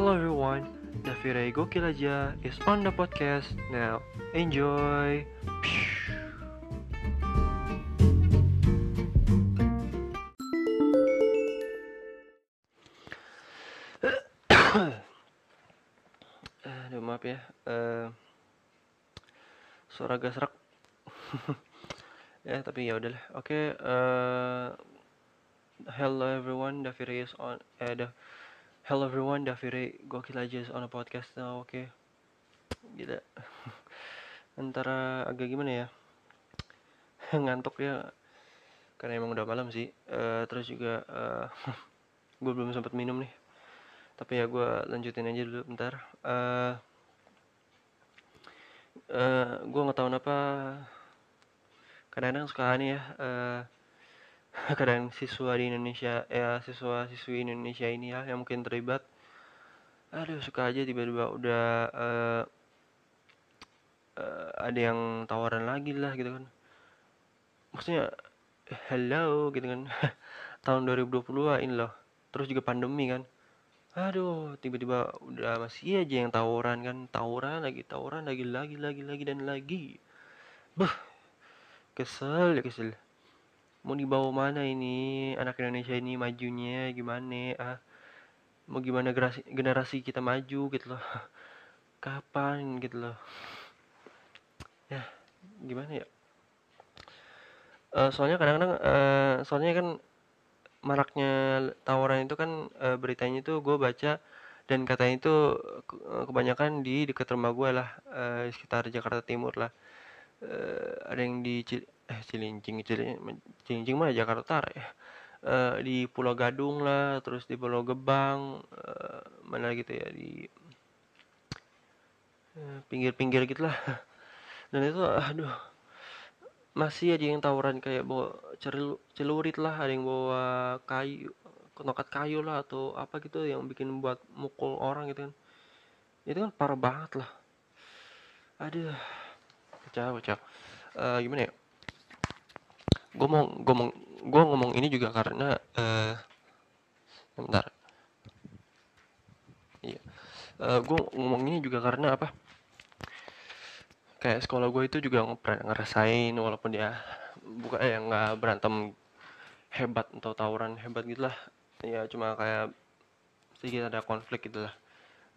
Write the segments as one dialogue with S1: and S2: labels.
S1: Hello everyone, Davire Gokil aja is on the podcast now. Enjoy. Aduh maaf ya, eh, suara agak serak. ya tapi ya udahlah. Oke, eh, hello everyone, Davire is on. Eh, dah. Hello everyone, Davire Gokil aja on a podcast now. Oke, gila. Antara agak gimana ya? Ngantuk ya, karena emang udah malam sih. Eh, terus juga eh, gue belum sempat minum nih. Tapi ya gue lanjutin aja dulu bentar. Eh, eh, gue nggak tahu kenapa kadang-kadang suka aneh ya. Eh, kadang siswa di Indonesia ya siswa siswi Indonesia ini ya yang mungkin terlibat. Aduh suka aja tiba-tiba udah eh, eh, ada yang tawaran lagi lah gitu kan. Maksudnya hello gitu kan. Tahun 2020 ini loh terus juga pandemi kan. Aduh tiba-tiba udah masih aja yang tawaran kan. Tawaran lagi tawaran lagi lagi lagi lagi dan lagi. Beuh, kesel ya kesel mau dibawa mana ini? Anak Indonesia ini majunya gimana? Ah mau gimana generasi, generasi kita maju gitu loh. Kapan gitu loh. Ya gimana ya? Eh, soalnya kadang-kadang eh, soalnya kan maraknya tawaran itu kan eh, beritanya itu gue baca dan katanya itu ke- kebanyakan di dekat rumah gue lah di sekitar Jakarta Timur lah. Eh, ada yang di eh Cilincing Cilincing, Cilincing mah Jakarta Utara ya. Eh, di Pulau Gadung lah terus di Pulau Gebang eh, mana gitu ya di eh, pinggir-pinggir gitu lah. Dan itu aduh masih aja yang tawuran kayak bawa celurit lah ada yang bawa kayu nokat kayu lah atau apa gitu yang bikin buat mukul orang gitu kan. Itu kan parah banget lah. Aduh kacau kacau. Eh, gimana ya gue mau gue mau gue ngomong ini juga karena eh bentar. Iya. Gue ngomong ini juga karena apa? Kayak sekolah gue itu juga ngerasain walaupun dia bukan eh nggak berantem hebat atau tawuran hebat gitu lah. Ya cuma kayak sedikit ada konflik gitu lah.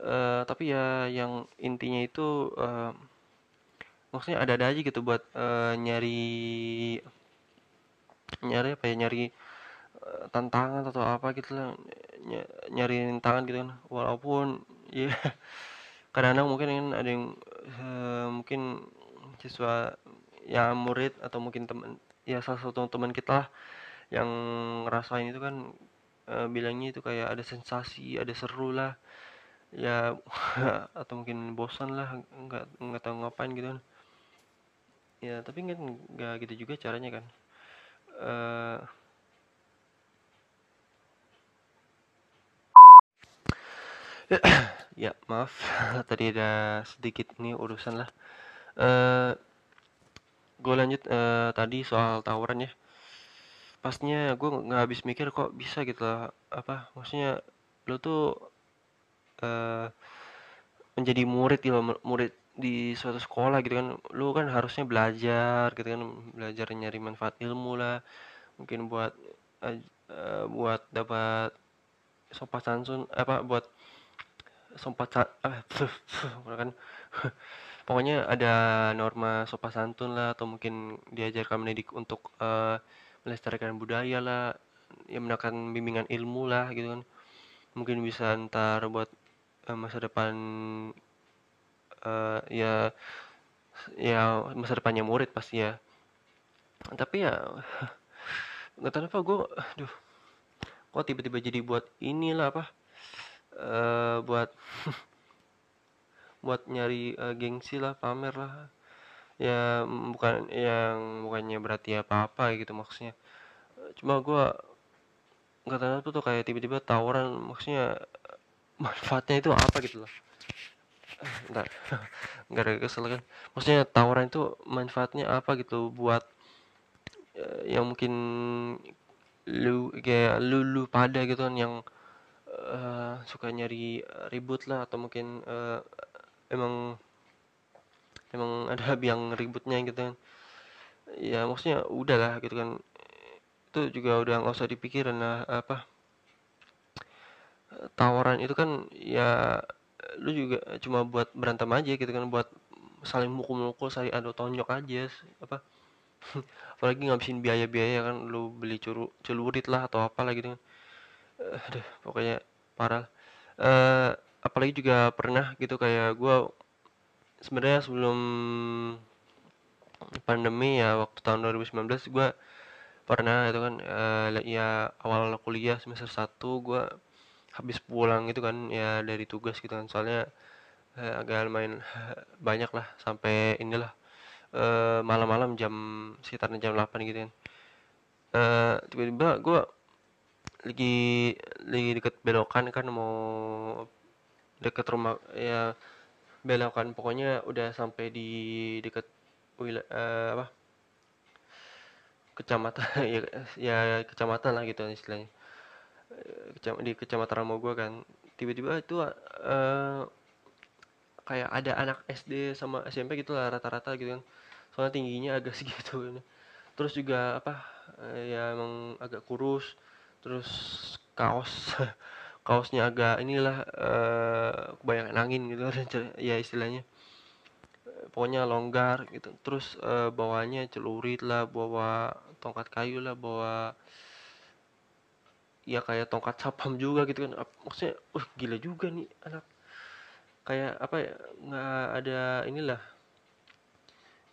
S1: Eh, tapi ya yang intinya itu eh, maksudnya ada-ada aja gitu buat eh, nyari nyari apa ya nyari eh, tantangan atau apa gitu lah Ny- nyari rintangan gitu kan. Walaupun ya kadang-kadang mungkin kan ada yang eh, mungkin siswa ya murid atau mungkin teman ya salah satu teman kita lah yang ngerasain itu kan eh, bilangnya itu kayak ada sensasi ada seru lah. Ya atau mungkin bosan lah nggak nggak tahu ngapain gitu kan. Ya tapi kan nggak gitu juga caranya kan eh ya maaf. Tadi ada sedikit ini urusan lah. Eh gue lanjut eh, tadi soal tawaran ya. Pastinya gue nggak habis mikir kok bisa gitu lah. Apa maksudnya lo tuh eh menjadi murid gitu murid di suatu sekolah gitu kan lu kan harusnya belajar gitu kan belajar nyari manfaat ilmu lah mungkin buat eh, buat dapat sopan santun apa buat sopan ah, kan pokoknya ada norma sopan santun lah atau mungkin diajarkan mendidik untuk eh, melestarikan budaya lah ya mendapatkan bimbingan ilmu lah gitu kan. Mungkin bisa ntar buat eh, masa depan eh, ya ya masa depannya murid pasti ya. Tapi ya nggak tahu apa gue aduh kok tiba-tiba jadi buat inilah apa eh buat buat nyari eh, gengsi lah pamer lah. Ya bukan yang bukannya berarti apa-apa gitu maksudnya. Cuma gue nggak tahu apa tuh kayak tiba-tiba tawaran maksudnya manfaatnya itu apa gitu loh Eh, Bentar, nggak ada kesel kan. Maksudnya tawaran itu manfaatnya apa gitu buat eh, yang mungkin lu kayak lu lu pada gitu kan yang uh, suka nyari ribut lah atau mungkin uh, emang emang ada yang ributnya gitu kan. Ya maksudnya udah lah gitu kan. Itu juga udah nggak usah dipikirin lah apa. Tawaran itu kan ya lu juga cuma buat berantem aja gitu kan buat saling mukul-mukul saling adu tonjok aja apa apalagi ngabisin biaya-biaya kan lu beli curu celurit lah atau apa lagi gitu kan. Aduh pokoknya parah. Uh, apalagi juga pernah gitu kayak gue sebenarnya sebelum pandemi ya waktu tahun 2019 gue pernah itu kan uh, ya awal kuliah semester 1 gue habis pulang gitu kan ya dari tugas gitu kan. Soalnya eh, agak lumayan banyak lah sampai inilah eh, malam-malam jam sekitar jam 8 gitu kan. Eh, tiba-tiba gue lagi lagi deket belokan kan mau deket rumah ya belokan. Pokoknya udah sampai di deket wilayah uh, apa? Kecamatan ya ya kecamatan lah gitu istilahnya di kecamatan Ramo gue kan tiba-tiba itu uh, kayak ada anak SD sama SMP gitu lah rata-rata gitu kan. Soalnya tingginya agak segitu. Kan. terus juga apa uh, ya emang agak kurus terus kaos kaosnya agak inilah uh, kebanyakan angin gitu ya istilahnya. Pokoknya longgar gitu. Terus uh, bawanya celurit lah bawa tongkat kayu lah bawa ya kayak tongkat sapam juga gitu kan. Maksudnya uh gila juga nih anak. Kayak apa ya nggak ada inilah.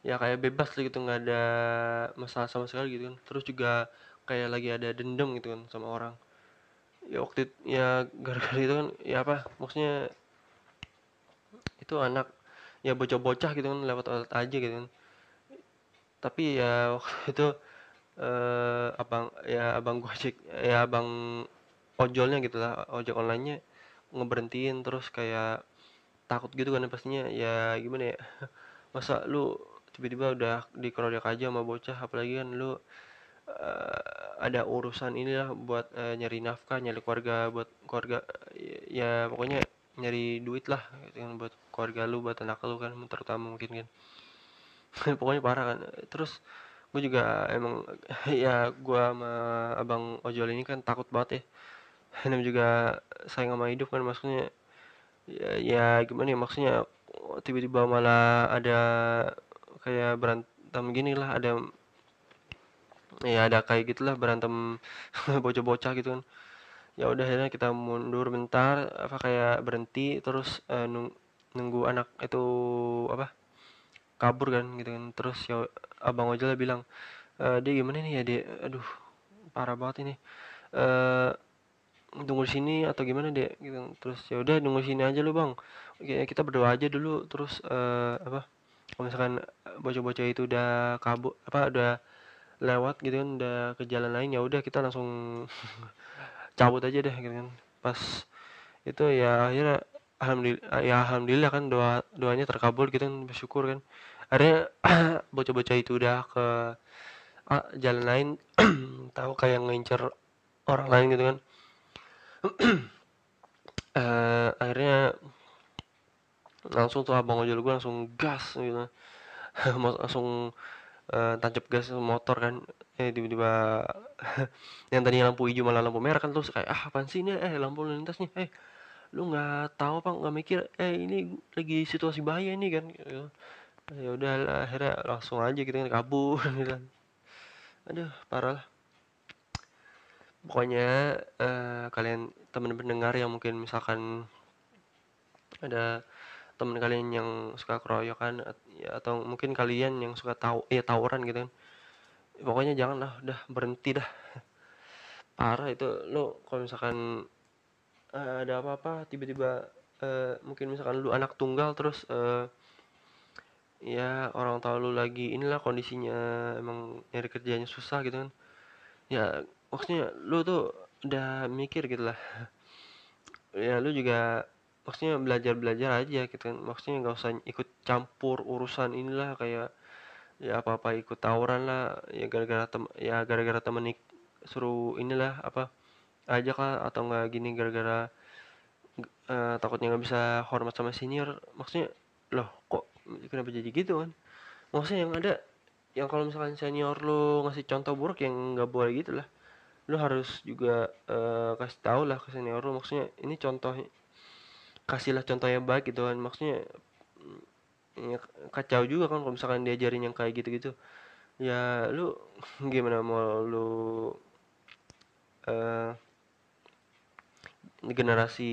S1: Ya kayak bebas lah gitu nggak ada masalah sama sekali gitu kan. Terus juga kayak lagi ada dendam gitu kan sama orang. Ya waktu itu, ya gara-gara itu kan ya apa maksudnya itu anak ya bocah-bocah gitu kan lewat aja gitu kan. Tapi ya waktu itu eh, abang ya abang gojek ya abang ojolnya gitu lah ojek online-nya ngeberhentiin terus kayak takut gitu kan pastinya. Ya gimana ya? Masa lu tiba-tiba udah dikeroyok aja sama bocah apalagi kan lu uh, ada urusan inilah buat uh, nyari nafkah nyari keluarga buat keluarga ya, ya pokoknya nyari duit lah gitu kan buat keluarga lu buat anak lu kan terutama mungkin kan. Pokoknya parah kan. Terus gue juga emang ya gue sama abang ojol ini kan takut banget ya. Dan juga sayang sama hidup kan maksudnya ya, ya gimana ya maksudnya tiba-tiba malah ada kayak berantem gini lah ada ya ada kayak gitulah berantem bocah-bocah gitu kan. Ya udah akhirnya kita mundur bentar apa kayak berhenti terus uh, nunggu anak itu apa kabur kan gitu kan. Terus ya abang ojol bilang e, dia gimana nih ya dia? Aduh parah banget ini. Eh tunggu di sini atau gimana deh gitu terus ya udah tunggu sini aja lu bang. Oke, kita berdoa aja dulu. Terus uh, apa kalau misalkan bocah-bocah itu udah kabur apa udah lewat gitu kan udah ke jalan lain ya udah kita langsung cabut aja deh gitu kan. Pas itu ya akhirnya alhamdulillah ya alhamdulillah kan doa doanya terkabul gitu kan bersyukur kan akhirnya bocah-bocah itu udah ke ah, jalan lain tahu kayak ngincer orang lain gitu kan. Uh, akhirnya langsung tuh abang ojol gue langsung gas gitu. Langsung uh, tancap gas motor kan. Eh tiba-tiba yang tadinya lampu hijau malah lampu merah kan terus kayak ah apaan sih ini? Eh lampu lintas nih. Eh lu nggak tahu apa nggak mikir eh ini lagi situasi bahaya nih kan gitu. Ya udah akhirnya langsung aja gitu kan kabur gitu kan. Aduh parah lah. Pokoknya uh, kalian teman pendengar yang mungkin misalkan ada teman kalian yang suka keroyokan ya, atau mungkin kalian yang suka tahu ya tawuran gitu kan pokoknya janganlah udah berhenti dah. Parah itu lo kalau misalkan uh, ada apa-apa tiba-tiba uh, mungkin misalkan lu anak tunggal terus uh, ya orang tahu lu lagi inilah kondisinya emang nyari kerjanya susah gitu kan. Ya maksudnya lu tuh udah mikir gitu lah. Ya lu juga maksudnya belajar belajar aja gitu kan. Maksudnya nggak usah ikut campur urusan inilah kayak ya apa apa ikut tawuran lah. Ya gara-gara tem ya gara-gara temen suruh inilah apa aja kah atau enggak gini gara-gara uh, takutnya nggak bisa hormat sama senior. Maksudnya loh kok kenapa jadi gitu kan? Maksudnya yang ada yang kalau misalkan senior lo ngasih contoh buruk yang nggak boleh gitu lah. Lo harus juga uh, kasih tahu lah ke senior lo maksudnya ini contoh kasihlah contoh yang baik gitu kan? Maksudnya ya, kacau juga kan kalau misalkan diajarin yang kayak gitu-gitu. Ya lu gimana mau lu uh, generasi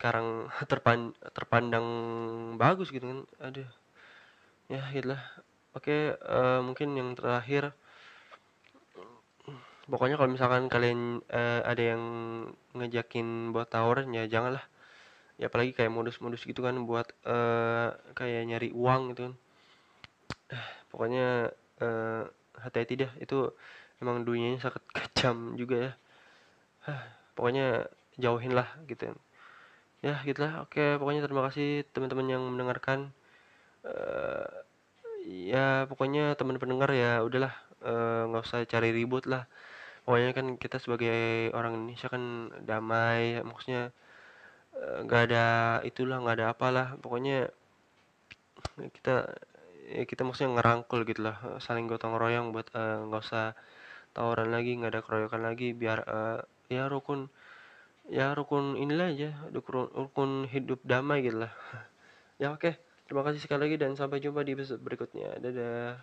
S1: sekarang terpan terpandang bagus gitu kan. Aduh. Ya gitulah. Oke uh, mungkin yang terakhir. Pokoknya kalau misalkan kalian uh, ada yang ngejakin buat tawuran ya janganlah. Ya apalagi kayak modus-modus gitu kan buat uh, kayak nyari uang gitu kan. Pokoknya uh, hati-hati dah. Itu emang dunianya sangat kejam juga ya. Pokoknya jauhin lah gitu kan. Ya gitulah. Oke pokoknya terima kasih teman-teman yang mendengarkan. Uh, ya pokoknya teman pendengar ya udahlah. Nggak uh, usah cari ribut lah. Pokoknya kan kita sebagai orang Indonesia kan damai maksudnya nggak ada itulah nggak ada apalah. Pokoknya kita ya kita maksudnya ngerangkul gitu lah saling gotong royong buat nggak uh, usah tawuran lagi nggak ada keroyokan lagi. Biar uh, ya rukun ya rukun inilah aja rukun, rukun hidup damai gitu lah ya oke. Okay. terima kasih sekali lagi dan sampai jumpa di episode berikutnya. Dadah